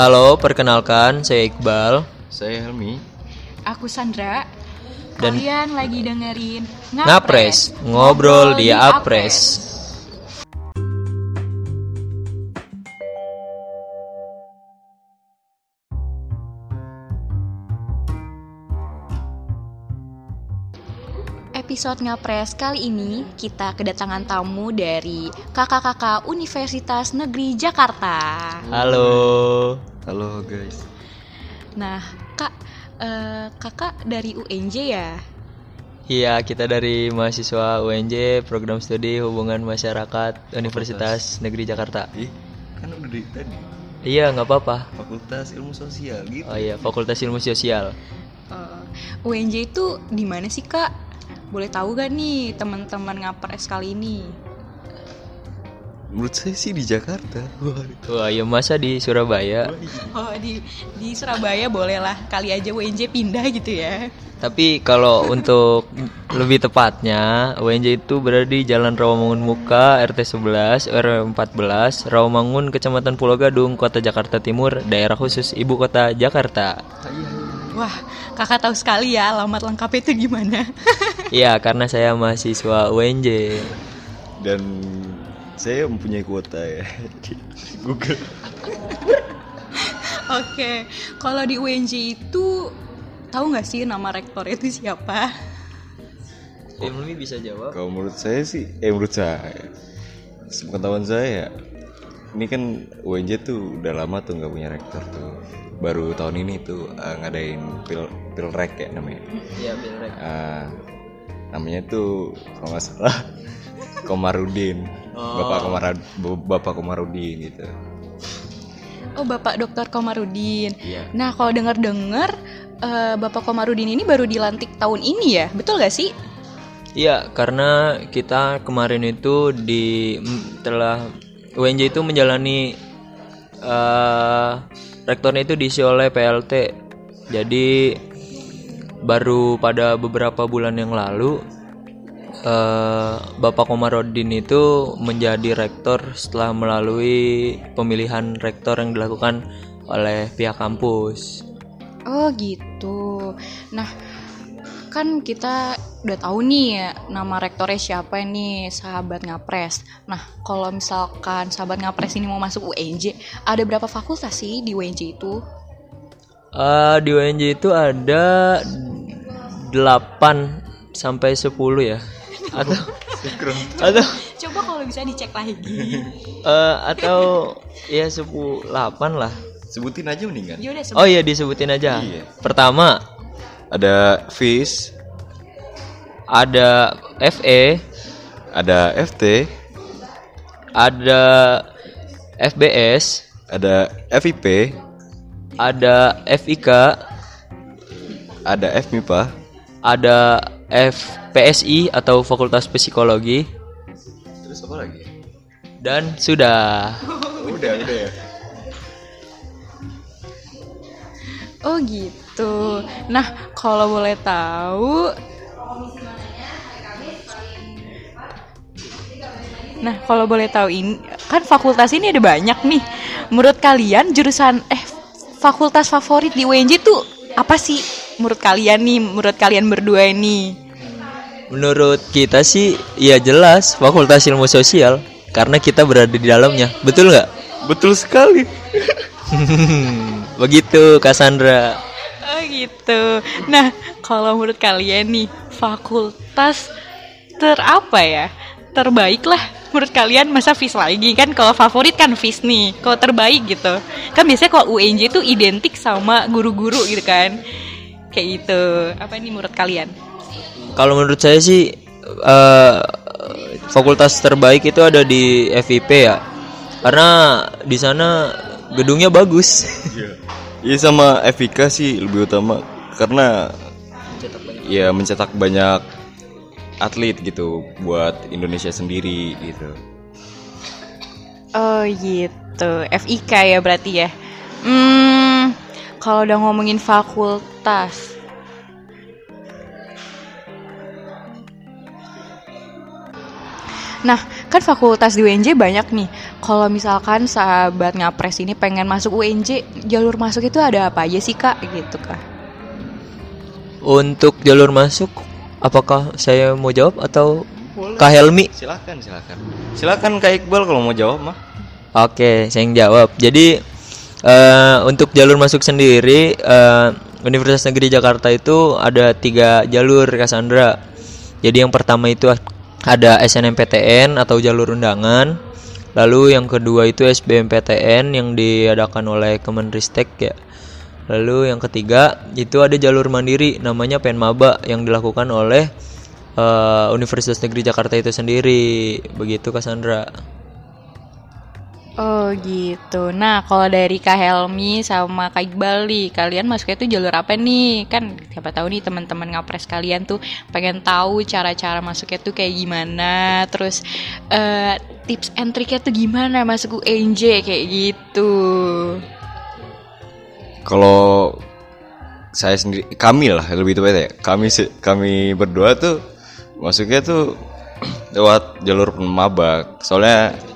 Halo, perkenalkan saya Iqbal. Saya Helmi. Aku Sandra. Dan- Kalian lagi dengerin Ngapres, ngobrol di Apres. Episode Ngapres kali ini kita kedatangan tamu dari kakak-kakak Universitas Negeri Jakarta. Halo. Halo guys. Nah, kak, eh, kakak dari UNJ ya? Iya, kita dari mahasiswa UNJ Program Studi Hubungan Masyarakat Universitas Negeri Jakarta. Ih, kan udah dari tadi. Iya, nggak apa-apa. Fakultas Ilmu Sosial gitu. Oh iya, Fakultas Ilmu Sosial. Eh, UNJ itu di mana sih kak? Boleh tahu gak nih teman-teman Ngapres kali ini? Menurut saya sih di Jakarta. Wah, Wah, ya masa di Surabaya? Oh di di Surabaya boleh lah kali aja UNJ pindah gitu ya. Tapi kalau untuk lebih tepatnya, UNJ itu berada di Jalan Rawamangun Muka, RT 11, RW 14, Rawamangun, Kecamatan Pulau Gadung, Kota Jakarta Timur, daerah khusus Ibu Kota Jakarta. Wah, kakak tahu sekali ya alamat lengkapnya itu gimana. Iya, karena saya mahasiswa UNJ. Dan saya mempunyai kuota ya di Google. Oke, kalau di UNJ itu tahu nggak sih nama rektor itu siapa? Emily bisa jawab. Kalau menurut saya sih, eh menurut saya, sepengetahuan saya, ini kan UNJ tuh udah lama tuh nggak punya rektor tuh. Baru tahun ini tuh eh, ngadain pil pilrek ya namanya. Iya, Bilrek. Ah, namanya tuh kalau nggak salah Komarudin bapak Komar bapak Komarudin gitu Oh, Bapak Dr. Komarudin. Iya. Nah, kalau dengar-dengar eh, Bapak Komarudin ini baru dilantik tahun ini ya, betul gak sih? Iya, karena kita kemarin itu di telah UNJ itu menjalani eh rektornya itu diisi oleh PLT. Jadi baru pada beberapa bulan yang lalu eh Bapak Komarudin itu menjadi rektor setelah melalui pemilihan rektor yang dilakukan oleh pihak kampus. Oh, gitu. Nah, kan kita udah tahu nih ya, nama rektornya siapa nih, sahabat Ngapres. Nah, kalau misalkan sahabat Ngapres ini mau masuk UNJ, ada berapa fakultas sih di UNJ itu? Eh, di UNJ itu ada 8 sampai 10 ya. Atau atau Coba kalau bisa dicek lagi. eh, atau ya 10 8 lah. sebutin aja mendingan Ya udah Oh iya disebutin aja. Iya. Pertama ada FIS ada FE, ada FT ada FBS, ada FIP ada FIK, ada FMIPA ada FPSI atau Fakultas Psikologi terus apa lagi dan sudah. udah udah ya Oh gitu. Nah, kalau boleh tahu Nah, kalau boleh tahu ini kan fakultas ini ada banyak nih. Menurut kalian jurusan eh fakultas favorit di UNJ tuh apa sih menurut kalian nih? Menurut kalian berdua ini? Menurut kita sih ya jelas Fakultas Ilmu Sosial karena kita berada di dalamnya. Betul nggak? betul sekali Begitu Cassandra. Oh gitu. Nah, kalau menurut kalian nih, fakultas terapa ya? Terbaik lah menurut kalian masa FIS lagi kan kalau favorit kan FIS nih kalau terbaik gitu kan biasanya kalau UNJ itu identik sama guru-guru gitu kan kayak gitu apa ini menurut kalian Kalau menurut saya sih eh, fakultas terbaik itu ada di FIP ya. Karena di sana gedungnya bagus. Iya sama FIK sih lebih utama karena ya mencetak banyak atlet gitu buat Indonesia sendiri gitu. oh gitu FIK ya berarti ya hmm kalau udah ngomongin fakultas Nah, kan fakultas di UNJ banyak nih. Kalau misalkan sahabat ngapres ini pengen masuk UNJ, jalur masuk itu ada apa aja sih kak? Gitu kak. Untuk jalur masuk, apakah saya mau jawab atau Boleh. Kak Helmi? Silakan, silakan. Silakan Kak Iqbal kalau mau jawab mah. Oke, saya yang jawab. Jadi eh, untuk jalur masuk sendiri, eh, Universitas Negeri Jakarta itu ada tiga jalur, Cassandra. Jadi yang pertama itu ada SNMPTN atau jalur undangan. Lalu yang kedua itu SBMPTN yang diadakan oleh Kemenristek ya. Lalu yang ketiga itu ada jalur mandiri namanya Penmaba yang dilakukan oleh eh, Universitas Negeri Jakarta itu sendiri. Begitu Cassandra. Oh gitu. Nah kalau dari Kak Helmi sama Kak Iqbal nih, kalian masuknya tuh jalur apa nih? Kan siapa tahu nih teman-teman ngapres kalian tuh pengen tahu cara-cara masuknya tuh kayak gimana, terus eh, tips and triknya tuh gimana masuk UNJ kayak gitu. Kalau saya sendiri, kami lah lebih tepatnya. ya. Kami kami berdua tuh masuknya tuh lewat jalur maba. Soalnya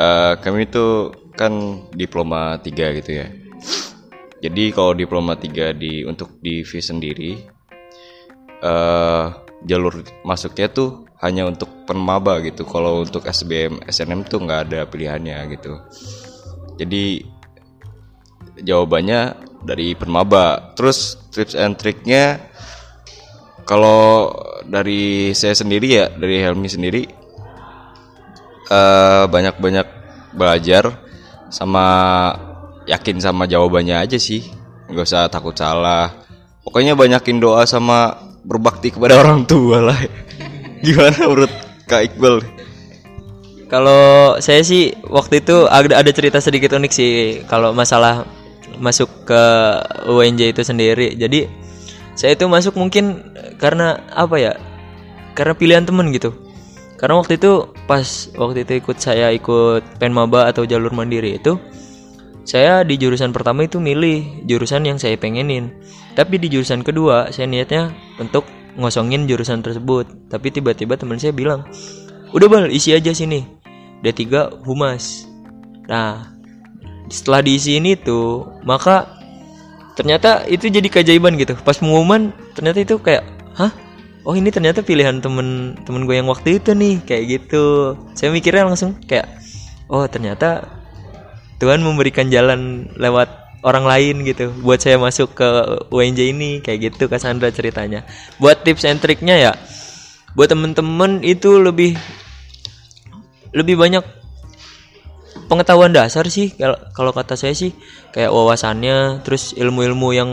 eh, kami tuh kan diploma 3 gitu ya. Jadi kalau diploma 3 di untuk di FIS sendiri eh jalur masuknya tuh hanya untuk penmaba gitu. Kalau untuk SBM, SNM tuh nggak ada pilihannya gitu. Jadi jawabannya dari penmaba. Terus tips and triknya kalau dari saya sendiri ya, dari Helmi sendiri eh, banyak-banyak belajar sama yakin sama jawabannya aja sih. nggak usah takut salah. Pokoknya banyakin doa sama berbakti kepada orang tua lah. Gimana menurut Kak Iqbal? Kalau saya sih waktu itu ada ada cerita sedikit unik sih kalau masalah masuk ke UNJ itu sendiri. Jadi saya itu masuk mungkin karena apa ya? Karena pilihan temen gitu. Karena waktu itu pas waktu itu ikut saya ikut Penmaba atau jalur mandiri itu saya di jurusan pertama itu milih jurusan yang saya pengenin. Tapi di jurusan kedua saya niatnya untuk ngosongin jurusan tersebut. Tapi tiba-tiba teman saya bilang, "Udah bal, isi aja sini." D3 Humas. Nah, setelah diisi ini tuh, maka ternyata itu jadi keajaiban gitu. Pas pengumuman ternyata itu kayak, "Hah? Oh, ini ternyata pilihan temen temen gue yang waktu itu nih." Kayak gitu. Saya mikirnya langsung kayak, "Oh, ternyata Tuhan memberikan jalan lewat orang lain gitu buat saya masuk ke UNJ ini kayak gitu Cassandra ceritanya. Buat tips and triknya ya buat temen-temen itu lebih lebih banyak pengetahuan dasar sih kalau kalau kata saya sih kayak wawasannya terus ilmu-ilmu yang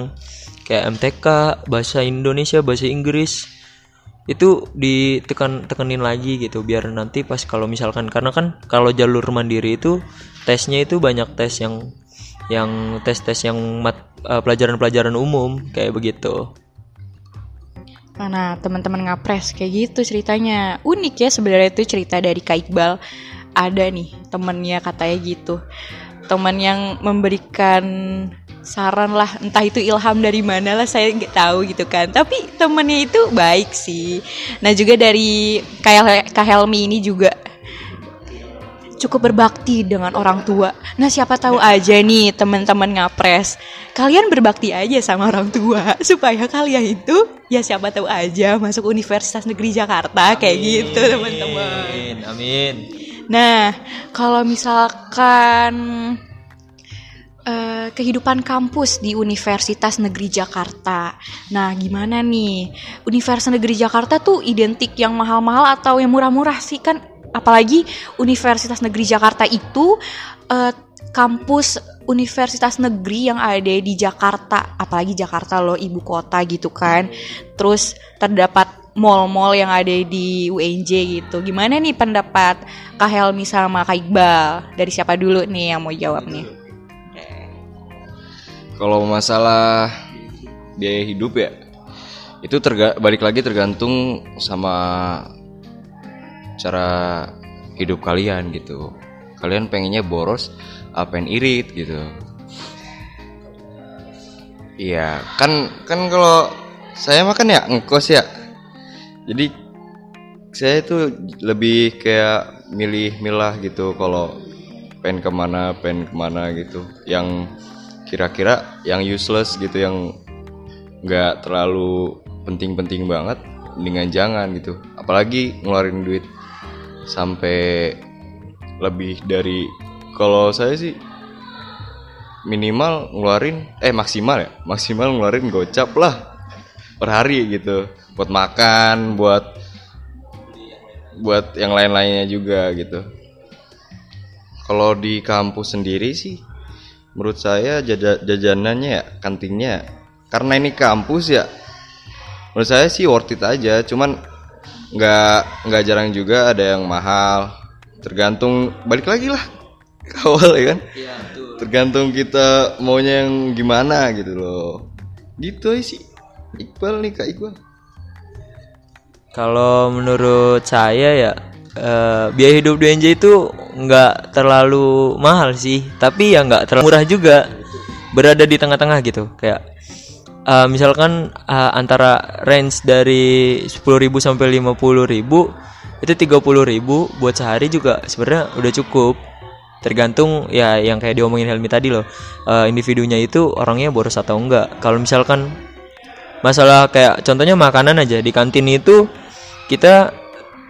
kayak MTK bahasa Indonesia bahasa Inggris itu ditekan tekenin lagi gitu biar nanti pas kalau misalkan karena kan kalau jalur mandiri itu tesnya itu banyak tes yang yang tes-tes yang mat- eh, pelajaran-pelajaran umum kayak begitu Mana teman-teman ngapres kayak gitu ceritanya. Unik ya sebenarnya itu cerita dari Kak Iqbal. Ada nih temennya katanya gitu. Teman yang memberikan saran lah entah itu ilham dari mana lah saya nggak tahu gitu kan. Tapi temennya itu baik sih. Nah juga dari Kak Helmi ini juga cukup berbakti dengan orang tua. Nah, siapa tahu aja nih teman-teman ngapres, kalian berbakti aja sama orang tua supaya kalian itu ya siapa tahu aja masuk Universitas Negeri Jakarta kayak gitu, teman-teman. amin amin Nah, kalau misalkan eh, kehidupan kampus di Universitas Negeri Jakarta. Nah, gimana nih? Universitas Negeri Jakarta tuh identik yang mahal-mahal atau yang murah-murah sih kan? Apalagi Universitas Negeri Jakarta itu eh, kampus universitas negeri yang ada di Jakarta, apalagi Jakarta loh ibu kota gitu kan. Terus terdapat mall-mall yang ada di UNJ gitu. Gimana nih pendapat Kak Helmi sama Kak Iqbal? Dari siapa dulu nih yang mau jawab nih? Kalau masalah biaya hidup ya, itu terga balik lagi tergantung sama cara hidup kalian gitu. Kalian pengennya boros, apa yang irit gitu. Iya, kan kan kalau saya makan ya ngkos ya. Jadi saya itu lebih kayak milih milah gitu kalau pengen ke mana pengen ke mana gitu. Yang kira-kira yang useless gitu yang nggak terlalu penting-penting banget dengan jangan gitu. Apalagi ngeluarin duit sampai lebih dari kalau saya sih minimal ngeluarin eh maksimal ya. Maksimal ngeluarin gocap lah per hari gitu. Buat makan buat buat yang lain-lainnya juga gitu. Kalau di kampus sendiri sih menurut saya jaja- jajanannya ya kantinnya karena ini kampus ya menurut saya sih worth it aja. Cuman nggak nggak jarang juga ada yang mahal. Tergantung balik lagi lah ke awal ya kan? Tergantung kita maunya yang gimana gitu loh. Gitu aja sih Iqbal nih kak Iqbal Kalau menurut saya ya eh, biaya hidup di NJ itu nggak terlalu mahal sih, tapi ya nggak terlalu murah juga. Berada di tengah-tengah gitu, kayak eh, misalkan eh, antara range dari 10.000 sampai 50.000 itu 30.000 buat sehari juga sebenarnya udah cukup. Tergantung ya yang kayak diomongin Helmi tadi loh, eh, individunya itu orangnya boros atau enggak. Kalau misalkan masalah kayak contohnya makanan aja. Di kantin itu kita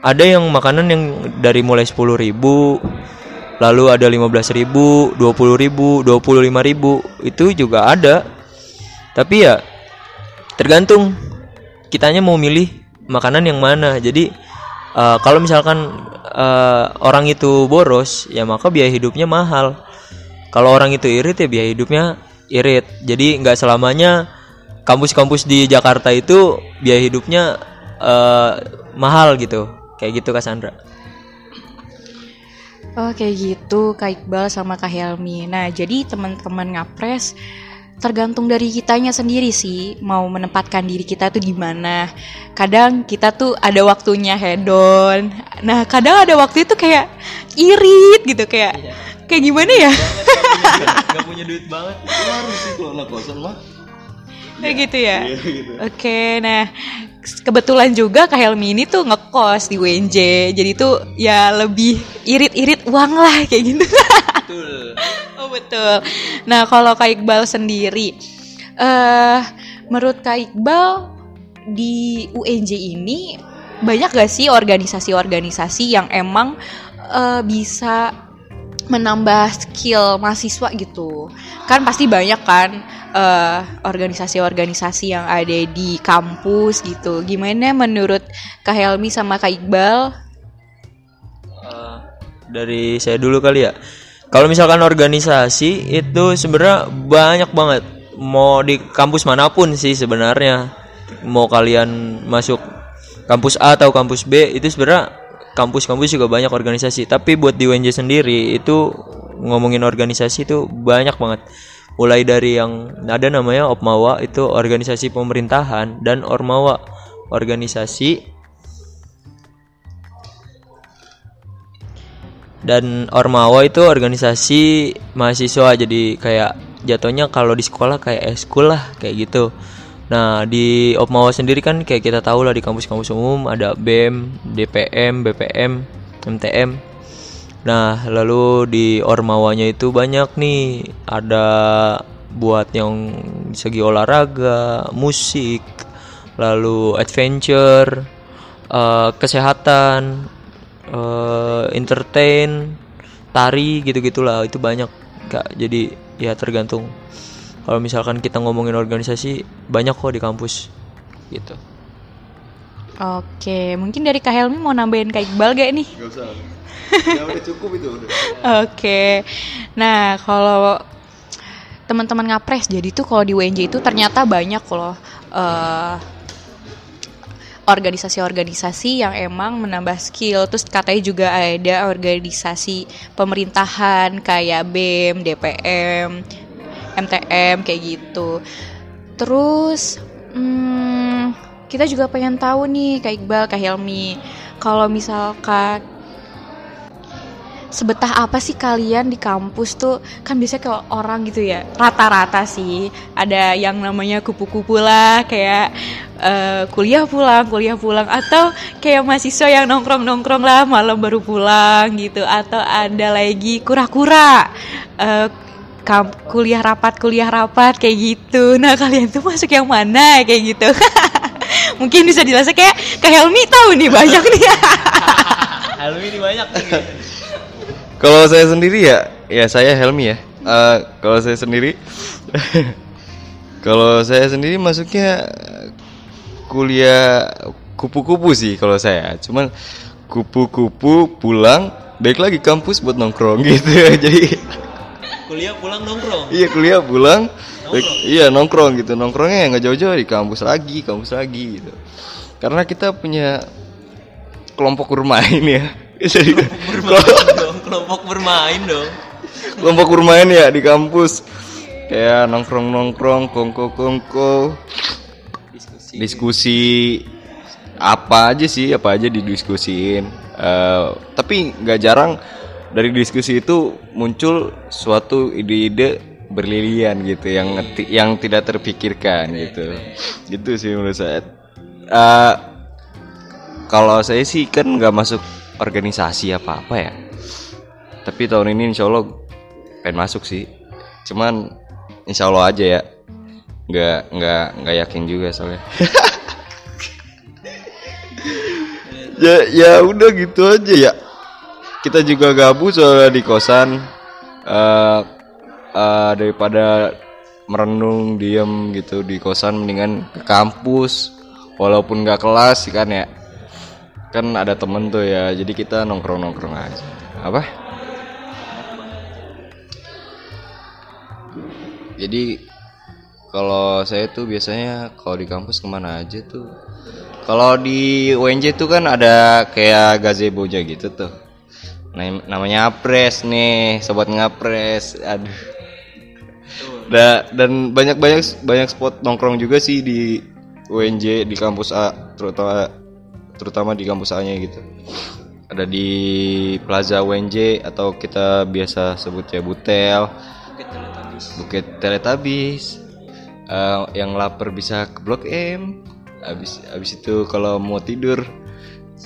ada yang makanan yang dari mulai 10.000 lalu ada 15.000 20.000 25.000 itu juga ada. Tapi ya tergantung kitanya mau milih makanan yang mana. Jadi eh, kalau misalkan eh, orang itu boros ya maka biaya hidupnya mahal. Kalau orang itu irit ya biaya hidupnya irit. Jadi nggak selamanya kampus-kampus di Jakarta itu biaya hidupnya eh, mahal gitu. Kayak gitu Cassandra Oh kayak gitu Kak Iqbal sama Kak Helmi. Nah jadi teman-teman ngapres tergantung dari kitanya sendiri sih mau menempatkan diri kita tuh gimana kadang kita tuh ada waktunya hedon. Nah kadang ada waktu itu kayak irit gitu kayak kayak gimana ya? Nggak punya duit banget. Harus sih kalau anak kosan mah kayak gitu ya? Oke nah kebetulan juga Kak Helmi ini tuh ngekos di WNJ jadi tuh ya lebih irit-irit uang lah kayak gitu. Betul. Oh betul. Nah kalau Kak Iqbal sendiri, eh menurut Kak Iqbal di UNJ ini banyak gak sih organisasi-organisasi yang emang eh, bisa menambah skill mahasiswa gitu? Kan pasti banyak kan eh, organisasi-organisasi yang ada di kampus gitu. Gimana menurut Kak Helmi sama Kak Iqbal? Eh, dari saya dulu kali ya kalau misalkan organisasi itu sebenarnya banyak banget mau di kampus mana pun sih sebenarnya mau kalian masuk kampus A atau kampus B itu sebenarnya kampus-kampus juga banyak organisasi tapi buat di UNJ sendiri itu ngomongin organisasi itu banyak banget. Mulai dari yang ada namanya Opmawa itu organisasi pemerintahan dan Ormawa organisasi. Dan Ormawa itu organisasi mahasiswa jadi kayak jatuhnya kalau di sekolah kayak eskul lah kayak gitu. Nah di Ormawa sendiri kan kayak kita tahu lah di kampus-kampus umum ada BEM, DPM, BPM, MTM nah lalu di Ormawanya itu banyak nih ada buat yang segi olahraga musik lalu adventure eh, kesehatan eh, entertain, tari gitu-gitulah itu banyak kak. Jadi ya tergantung. Kalau misalkan kita ngomongin organisasi banyak kok di kampus gitu. Oke, mungkin dari Kak Helmi mau nambahin Kak Iqbal gak nih? Gak usah. Ya udah cukup itu udah. Oke. Nah, kalau teman-teman ngapres jadi tuh kalau di WNJ itu ternyata banyak loh eh, organisasi-organisasi yang emang menambah skill. Terus katanya juga ada organisasi pemerintahan kayak BEM, DPM, MTM kayak gitu. Terus hmm, kita juga pengen tahu nih Kak Iqbal, Kak Helmi, kalau misalkan sebetah apa sih kalian di kampus tuh? Kan biasanya kayak orang gitu ya. Rata-rata sih. Ada yang namanya kupu-kupu lah kayak eh, kuliah pulang, kuliah pulang. Atau kayak mahasiswa yang nongkrong-nongkrong lah malam baru pulang gitu. Atau ada lagi kura-kura eh, kuliah rapat kuliah rapat kayak gitu. Nah, kalian tuh masuk yang mana? Kayak gitu. Mungkin bisa dijelaskan kayak kayak Helmi tahu nih banyak nih. Helmi ini banyak Kalau saya sendiri ya, ya saya Helmi ya. Eh, kalau saya sendiri, kalau saya sendiri masuknya kuliah kupu-kupu sih kalau saya. Cuman kupu-kupu pulang, balik lagi kampus buat nongkrong gitu. Jadi kuliah pulang nongkrong iya kuliah pulang, balik- iya nongkrong gitu. Nongkrongnya nggak jauh-jauh di kampus lagi, kampus lagi gitu. Karena kita punya kelompok bermain ya. Jadi dong kelompok bermain dong. Kelompok bermain ya di kampus. Kayak nongkrong nongkrong kongko kongko diskusi. Diskusi apa aja sih apa aja didiskusiin. Eh, tapi nggak jarang dari diskusi itu muncul suatu ide-ide berlilian gitu yang yang tidak terpikirkan gitu. Gitu sih menurut saya. Eh, kalau saya sih kan nggak masuk organisasi apa apa ya tapi tahun ini insya Allah pengen masuk sih. Cuman insya Allah aja ya. Nggak nggak nggak yakin juga soalnya. Ya ya udah gitu aja ya. Kita juga gabut soalnya di kosan. Eh eh, daripada merenung diem gitu di kosan mendingan ke kampus. Walaupun nggak kelas kan ya. Kan ada temen tuh ya jadi kita nongkrong nongkrong aja. Apa jadi kalau saya tuh biasanya kalau di kampus ke mana aja tuh kalau di UNJ tuh kan ada kayak gazeboja gitu tuh. Nam- namanya apres nih sobat ngapres aduh. Da- dan banyak banyak banyak spot nongkrong juga sih di UNJ di kampus A terutama terutama di kampus A nya gitu. Ada di Plaza UNJ atau kita biasa sebutnya Butel Bukit Teletabis Eh, yang lapar bisa ke Blok M. Habis habis itu kalau mau tidur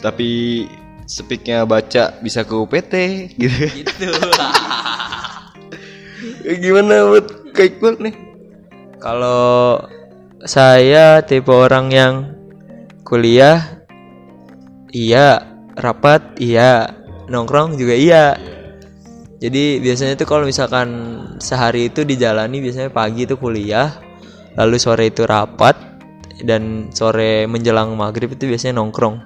tapi sepiknya baca bisa ke UPT gitu. Gitu. Gimana buat kayak Iqbal nih. Kalau saya tipe orang yang kuliah iya. Rapat iya. Nongkrong juga iya jadi biasanya tuh kalau misalkan sehari itu dijalani biasanya pagi itu kuliah lalu sore itu rapat dan sore menjelang maghrib itu biasanya nongkrong.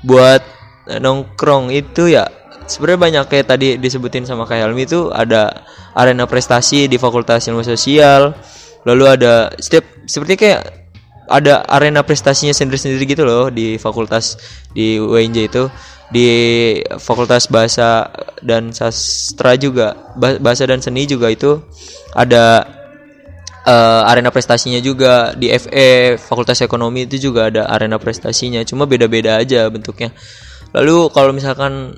Buat eh, nongkrong itu ya sebenarnya banyak kayak tadi disebutin sama Kak Helmi itu ada arena prestasi di Fakultas Ilmu Sosial lalu ada setiap seperti kayak ada arena prestasinya sendiri-sendiri gitu loh di fakultas di UNJ itu di Fakultas Bahasa dan Sastra juga Ba- Bahasa dan Seni juga itu ada eh, arena prestasinya juga. Di FE Fakultas Ekonomi itu juga ada arena prestasinya. Cuma beda-beda aja bentuknya. Lalu kalau misalkan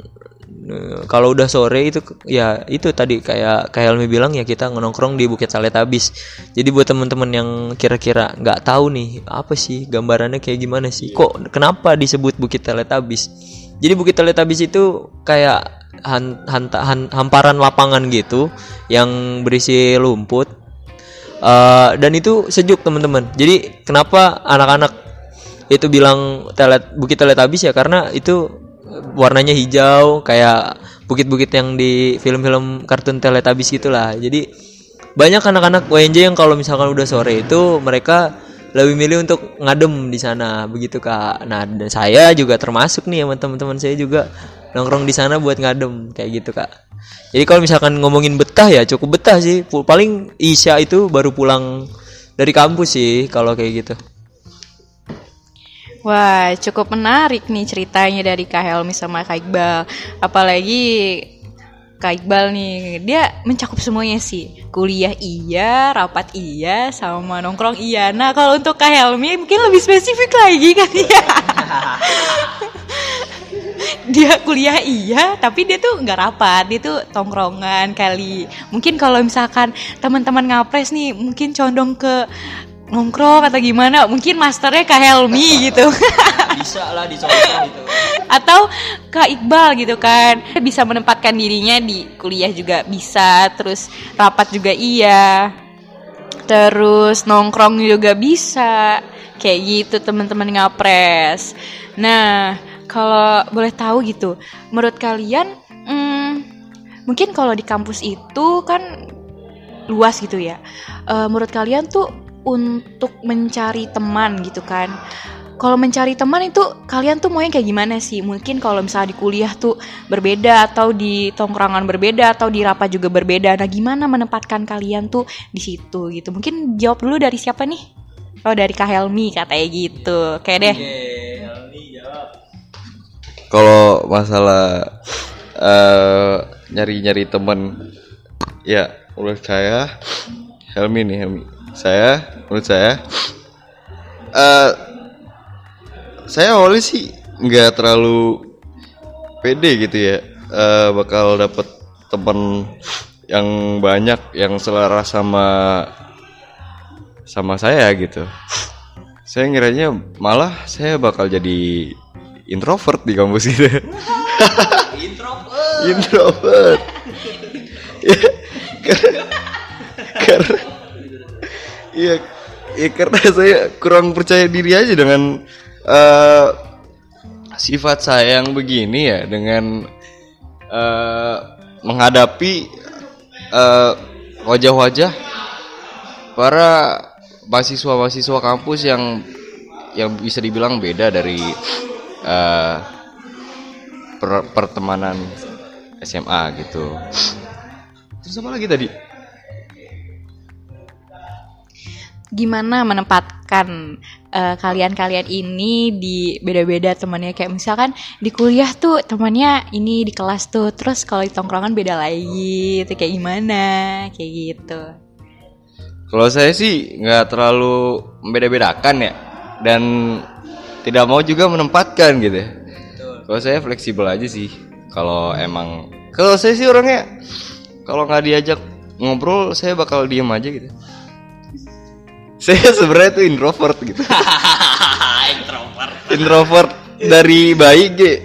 eh, kalau udah sore itu ya itu tadi kayak kayak Helmi bilang ya kita nongkrong di Bukit Saletabis jadi buat teman-teman yang kira-kira nggak tahu nih apa sih gambarannya kayak gimana sih? Kok kenapa disebut Bukit Teletabis jadi Bukit Teletabis itu kayak han- hanta- han- hamparan lapangan gitu yang berisi lumput Eh, dan itu sejuk teman-teman. Jadi kenapa anak-anak itu bilang telet bukit teletabis ya karena itu warnanya hijau kayak bukit-bukit yang di film-film kartun teletabis gitulah. Jadi banyak anak-anak WNJ yang kalau misalkan udah sore itu mereka lebih milih untuk ngadem di sana begitu kak. Nah saya juga termasuk nih sama teman-teman saya juga nongkrong di sana buat ngadem kayak gitu kak. Jadi kalau misalkan ngomongin betah ya cukup betah sih. Paling Isya itu baru pulang dari kampus sih kalau kayak gitu. Wah, cukup menarik nih ceritanya dari Kak Helmi sama Kak Iqbal. Apalagi Kak Iqbal nih, dia mencakup semuanya sih. Kuliah iya, rapat iya, sama nongkrong iya. Nah, kalau untuk Kak Helmi mungkin lebih spesifik lagi kan ya. dia kuliah iya, tapi dia tuh nggak rapat, dia tuh tongkrongan kali. Mungkin kalau misalkan teman-teman ngapres nih, mungkin condong ke nongkrong atau gimana mungkin masternya Kak Helmi gitu. bisa. Lah dicontoh gitu. Atau Kak Iqbal gitu kan bisa menempatkan dirinya di kuliah juga bisa terus rapat juga iya terus nongkrong juga bisa kayak gitu teman-teman ngapres. Nah kalau boleh tahu gitu menurut kalian hmm, mungkin kalau di kampus itu kan luas gitu ya Eh, menurut kalian tuh untuk mencari teman gitu kan kalau mencari teman itu kalian tuh mau yang kayak gimana sih? Mungkin kalau misalnya di kuliah tuh berbeda atau di tongkrongan berbeda atau di rapat juga berbeda. Nah, gimana menempatkan kalian tuh di situ gitu? Mungkin jawab dulu dari siapa nih? Oh, dari Kak Helmi katanya gitu. Kayak deh. Kalau masalah eh, nyari-nyari temen ya menurut saya Helmi nih Helmi saya? Menurut saya? Eh saya awalnya sih nggak terlalu pede gitu ya. Eh, bakal dapet temen yang banyak yang selera sama sama saya gitu. Saya ngiranya malah saya bakal jadi introvert di kampus gitu. Introvert. Introvert. Ya, karena iya ya karena saya kurang percaya diri aja dengan eh, sifat saya yang begini ya dengan eh, menghadapi eh, wajah-wajah para mahasiswa-mahasiswa kampus yang yang bisa dibilang beda dari eh, per- pertemanan SMA gitu. Terus apa lagi tadi? Gimana menempatkan eh, kalian-kalian ini di beda-beda temannya kayak misalkan di kuliah tuh temannya ini di kelas tuh terus kalau di tongkrongan beda lagi itu kayak gimana kayak gitu. Kalau saya sih nggak terlalu membeda-bedakan ya dan tidak mau juga menempatkan gitu. ya. Kalau saya fleksibel aja sih. Kalau emang kalau saya sih orangnya kalau nggak diajak ngobrol saya bakal diem aja gitu. Saya sebenarnya tuh introvert gitu. introvert. Introvert dari bayi G.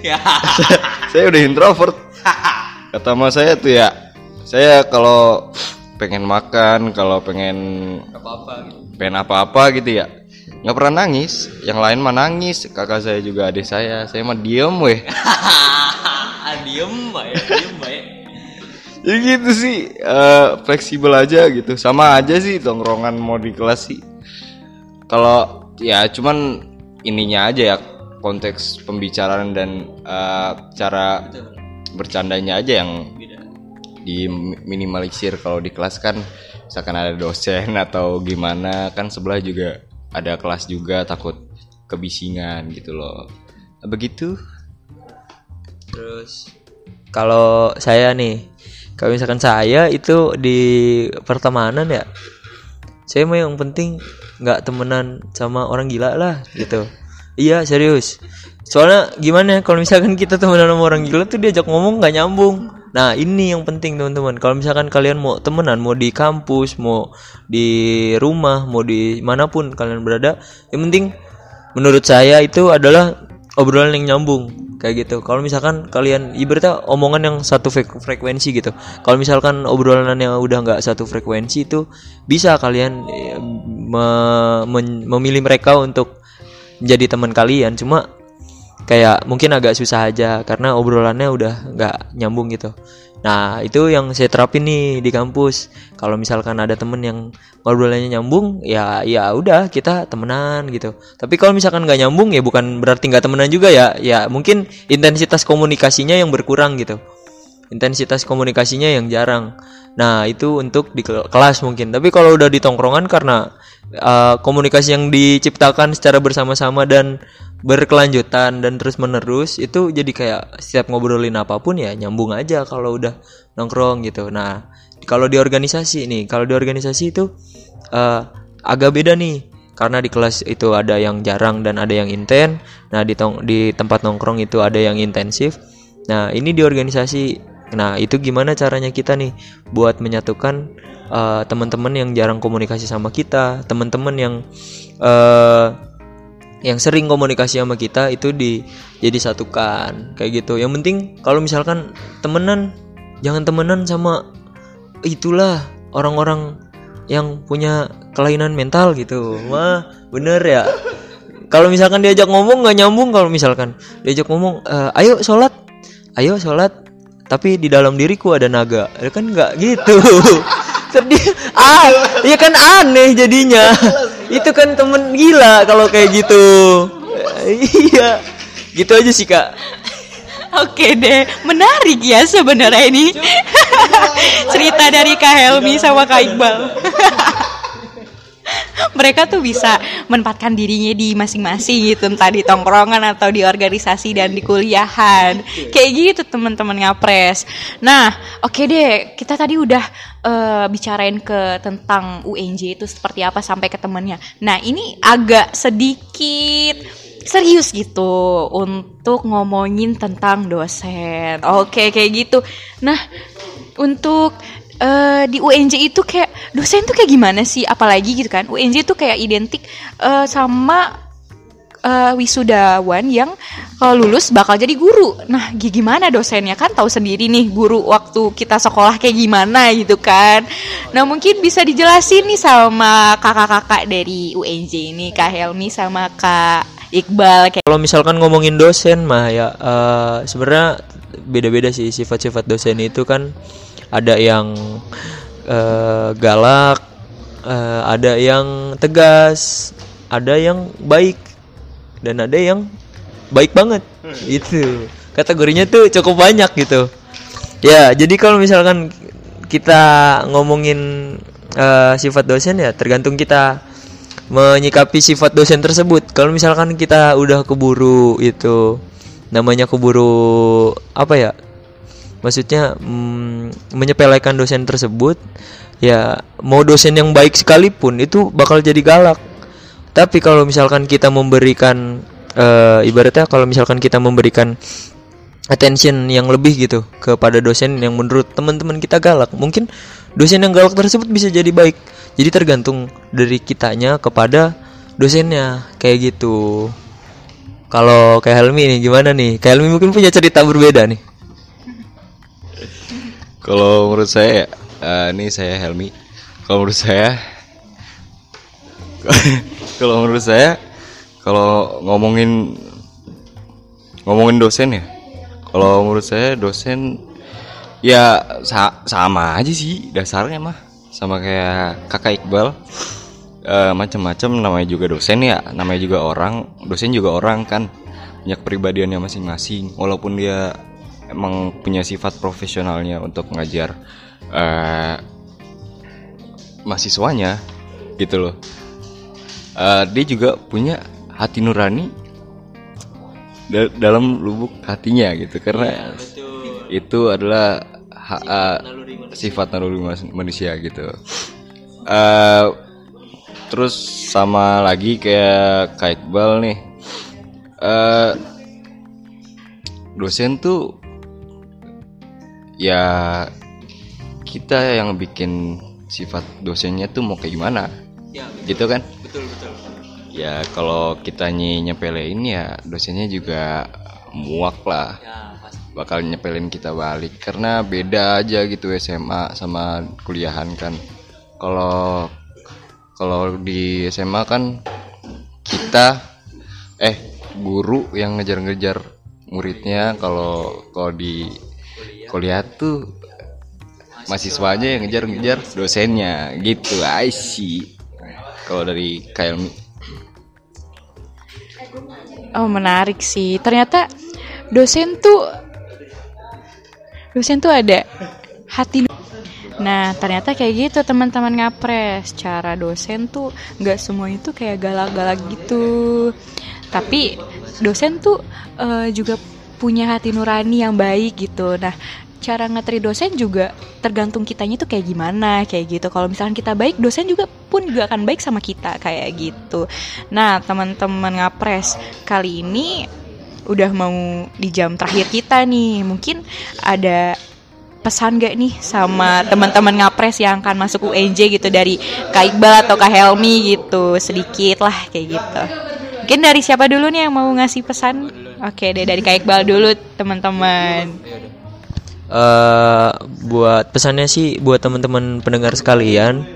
saya udah introvert. Kata mas saya tuh ya, saya kalau pengen makan, kalau pengen apa-apa gitu. pengen apa-apa gitu ya nggak pernah nangis. Yang lain mah nangis kakak saya juga adik saya. Saya mah diem weh. Diem mbak ya diem mbak ya ya gitu sih eh, fleksibel aja gitu. Sama aja sih tongkrongan mau di kelas sih kalau ya cuman ininya aja ya konteks pembicaraan dan eh, cara bercandanya aja yang diminimalisir. Kalau di kelas kan misalkan ada dosen atau gimana kan sebelah juga ada kelas juga takut kebisingan gitu loh. Begitu. Terus kalau saya nih, kalau misalkan saya itu di pertemanan ya, saya mau yang penting nggak temenan sama orang gila lah gitu. Iya serius. Soalnya gimana kalau misalkan kita temenan sama orang gila tuh diajak ngomong nggak nyambung. Nah ini yang penting teman-teman. Kalau misalkan kalian mau temenan, mau di kampus, mau di rumah, mau di mana pun kalian berada, yang penting menurut saya itu adalah obrolan yang nyambung kayak gitu. Kalau misalkan kalian ibaratnya omongan yang satu frek- frekuensi gitu. Kalau misalkan obrolan yang udah nggak satu frekuensi itu bisa kalian eh, me- men- memilih mereka untuk jadi teman kalian. Cuma kayak mungkin agak susah aja karena obrolannya udah nggak nyambung gitu. Nah itu yang saya terapin nih di kampus. Kalau misalkan ada temen yang ngobrolannya nyambung, ya ya udah kita temenan gitu. Tapi kalau misalkan nggak nyambung ya bukan berarti nggak temenan juga ya. Ya mungkin intensitas komunikasinya yang berkurang gitu. Intensitas komunikasinya yang jarang. Nah itu untuk di kel- kelas mungkin. Tapi kalau udah di tongkrongan karena uh, komunikasi yang diciptakan secara bersama-sama dan berkelanjutan dan terus menerus itu jadi kayak setiap ngobrolin apa pun ya nyambung aja kalau udah nongkrong gitu. Nah kalau di organisasi nih, kalau di organisasi itu uh, agak beda nih karena di kelas itu ada yang jarang dan ada yang inten. Nah di di tempat nongkrong itu ada yang intensif. Nah ini di organisasi. Nah itu gimana caranya kita nih buat menyatukan eh, teman-teman yang jarang komunikasi sama kita teman-teman yang eh yang sering komunikasi sama kita itu di jadi satukan kayak gitu. Yang penting kalau misalkan temenan jangan temenan sama itulah orang-orang yang punya kelainan mental gitu. Wah bener ya. Kalau misalkan diajak ngomong nggak nyambung kalau misalkan. Diajak ngomong "Eh, ayo sholat ayo sholat. Tapi di dalam diriku ada naga. Ya kan nggak gitu? Sedih. Ah ya kan aneh jadinya itu kan temen gila kalau kayak gitu. Iya. Gitu aja sih kak. Oke deh, menarik ya sebenarnya ini. Cerita dari Kak Helmi sama Kak Iqbal. Mereka tuh bisa menempatkan dirinya di masing-masing gitu, entah di tongkrongan atau di organisasi dan di kuliahan. Kayak gitu teman-teman ngapres. Nah, oke deh, kita tadi udah eh, bicarain ke tentang UNJ itu seperti apa sampai ke temennya. Nah, ini agak sedikit serius gitu untuk ngomongin tentang dosen. Oke, kayak gitu. Nah, untuk eh, di UNJ itu kayak dosen tuh kayak gimana sih? Apalagi gitu kan. UNJ itu kayak identik eh, sama eh, wisudawan yang kalau lulus bakal jadi guru. Nah, gi- gimana dosennya kan tahu sendiri nih guru waktu kita sekolah kayak gimana gitu kan. Nah, mungkin bisa dijelasin nih sama kakak-kakak dari UNJ ini, Kak Helmi sama Kak Iqbal kayak kalau misalkan ngomongin dosen mah ya eh, sebenarnya beda-beda sih sifat-sifat dosen itu kan ada yang eh, galak eh, ada yang tegas ada yang baik dan ada yang baik banget itu kategorinya tuh cukup banyak gitu ya jadi kalau misalkan kita ngomongin eh, sifat dosen ya tergantung kita menyikapi sifat dosen tersebut. Kalau misalkan kita udah keburu itu namanya keburu apa ya? Maksudnya mm, menyepelekan dosen tersebut, ya mau dosen yang baik sekalipun itu bakal jadi galak. Tapi kalau misalkan kita memberikan eh, ibaratnya kalau misalkan kita memberikan attention yang lebih gitu kepada dosen yang menurut teman-teman kita galak, mungkin dosen yang galak tersebut bisa jadi baik. Jadi tergantung dari kitanya kepada dosennya kayak gitu. Kalau kayak Helmi nih gimana nih? Kayak Helmi mungkin punya cerita berbeda nih. Kalau menurut saya, eh, ini saya Helmi. Kalau menurut saya, kalau menurut saya, kalau ngomongin ngomongin dosen ya, kalau menurut saya dosen ya sa- sama aja sih dasarnya mah, sama kayak kakak Iqbal. Eh, macam-macam namanya juga dosen ya, namanya juga orang, dosen juga orang kan, punya kepribadiannya masing-masing. Walaupun dia emang punya sifat profesionalnya untuk ngajar eh, mahasiswanya gitu loh Eh, dia juga punya hati nurani da- dalam lubuk hatinya gitu. Karena itu adalah ha- eh, sifat naluri mas- manusia gitu. Eh, terus sama lagi kayak Kak Iqbal nih. Eh dosen tuh ya kita yang bikin sifat dosennya tuh mau kayak gimana? Gitu kan Betul betul. ya kalau kita ny- nyepelein ya dosennya juga muak lah. Ya pasti. bakal nyepelin kita balik karena beda aja gitu SMA sama kuliahan kan. Kalau kalau di SMA kan kita eh guru yang ngejar-ngejar muridnya kalau kalau di kuliah. tuh mahasiswanya yang ngejar-ngejar dosennya gitu I see kalau dari KLM Oh menarik sih. Ternyata dosen tuh dosen tuh ada hati. Nah ternyata kayak gitu teman-teman ngapres. Cara dosen tuh nggak semua itu kayak galak-galak gitu. Tapi dosen tuh eh, juga punya hati nurani yang baik gitu. Nah cara ngetri dosen juga tergantung kitanya tuh kayak gimana kayak gitu. Kalau misalkan kita baik, dosen juga pun juga akan baik sama kita kayak gitu. Nah, teman-teman ngapres kali ini udah mau di jam terakhir kita nih. Mungkin ada pesan gak nih sama teman-teman ngapres yang akan masuk UNJ gitu dari Kak Iqbal atau Kak Helmi gitu sedikit lah kayak gitu mungkin dari siapa dulu nih yang mau ngasih pesan oke deh dari Kak Iqbal dulu teman-teman eh buat pesannya sih buat teman-teman pendengar sekalian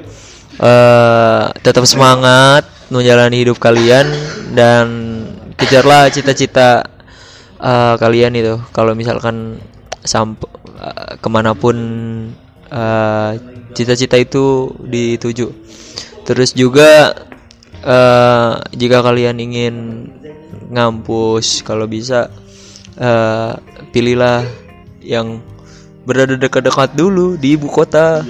eh tetap semangat menjalani hidup kalian dan kejarlah cita-cita eh, kalian itu. Kalau misalkan sampai ke mana pun eh, cita-cita itu dituju. Terus juga eh, jika kalian ingin ngampus kalau bisa eh, pilihlah yang berada dekat-dekat dulu di ibu kota.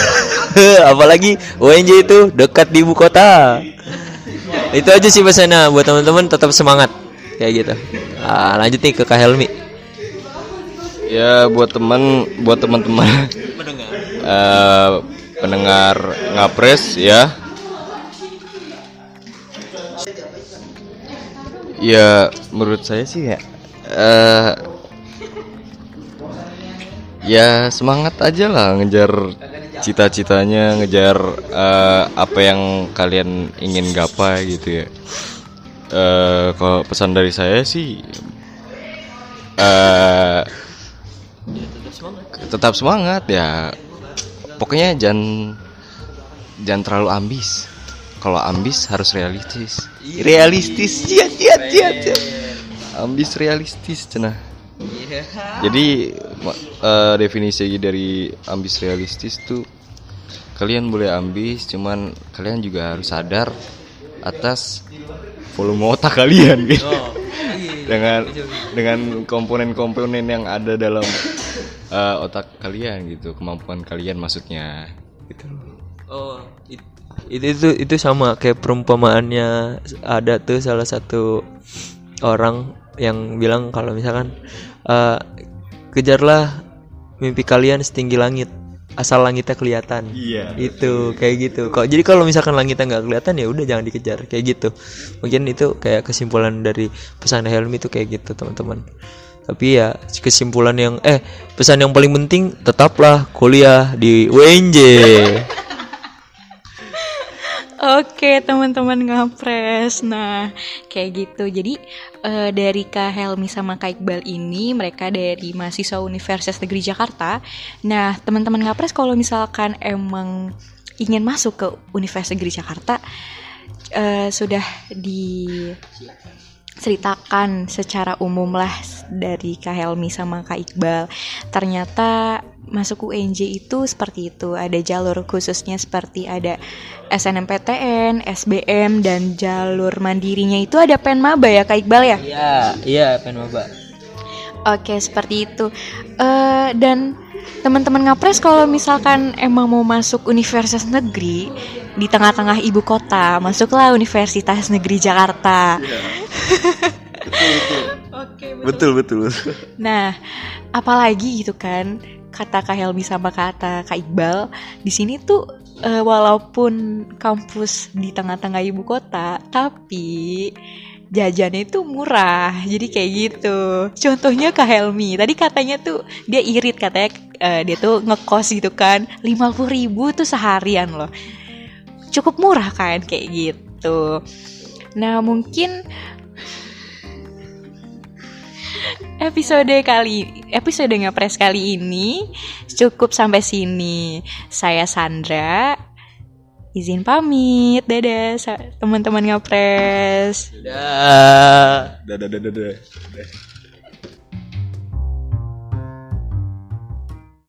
Apalagi UNJ itu dekat di ibu kota. itu aja sih pesannya buat teman-teman tetap semangat kayak gitu. Ah, lanjut nih ke Kak Helmi. Ya buat teman, buat teman-teman eh, pendengar ngapres ya. Ya menurut saya sih ya eh, ya semangat aja lah ngejar cita-citanya, ngejar eh, apa yang kalian ingin gapai gitu ya. Eh, kalau pesan dari saya sih eh tetap semangat ya. Pokoknya jangan jangan terlalu ambis. Kalau ambis harus realistis. Realistis. Iya iya iya. ambis realistis cenah jadi ma- eh, definisi dari ambis realistis tuh kalian boleh ambis cuman kalian juga harus sadar atas volume otak kalian gitu. Dengan dengan komponen-komponen yang ada dalam eh, otak kalian gitu. Kemampuan kalian maksudnya gitu. Oh, it- itu itu itu sama kayak perumpamaannya ada tuh salah satu orang yang bilang kalau misalkan eh, kejarlah mimpi kalian setinggi langit asal langitnya kelihatan. Iya, Itu kayak gitu. Kok jadi kalau misalkan langitnya nggak kelihatan ya udah jangan dikejar kayak gitu. Mungkin itu kayak kesimpulan dari pesan Helmi itu kayak gitu teman-teman. Tapi ya kesimpulan yang eh pesan yang paling penting tetaplah kuliah di UNJ. Oke teman-teman ngapres Nah kayak gitu Jadi eh, dari Kak Helmi sama Kak Iqbal ini Mereka dari mahasiswa Universitas Negeri Jakarta. Nah teman-teman ngapres kalau misalkan emang ingin masuk ke Universitas Negeri Jakarta eh, Sudah diceritakan secara umum lah dari Kak Helmi sama Kak Iqbal Ternyata masuk UNJ itu seperti itu Ada jalur khususnya seperti ada SNMPTN, SBM, dan jalur mandirinya itu ada Penmaba ya Kak Iqbal ya? Iya, iya Penmaba. Oke seperti itu. Eh, Dan teman-teman ngapres kalau misalkan emang mau masuk universitas negeri Di tengah-tengah ibu kota Masuklah Universitas Negeri Jakarta. Oke betul betul. Nah, apalagi gitu kan kata Kak Helmi sama kata Kak Iqbal di sini tuh eh, walaupun kampus di tengah-tengah ibu kota, tapi jajannya itu murah. Jadi kayak gitu. Contohnya Kak Helmi, tadi katanya tuh dia irit katanya eh, dia tuh ngekos gitu kan, 50.000 ribu tuh seharian loh. Cukup murah kan kayak gitu. Nah, mungkin episode kali episode ngepres kali ini cukup sampai sini. Saya Sandra izin pamit. Dadah teman-teman ngepres. Dah. dadah dadah dadah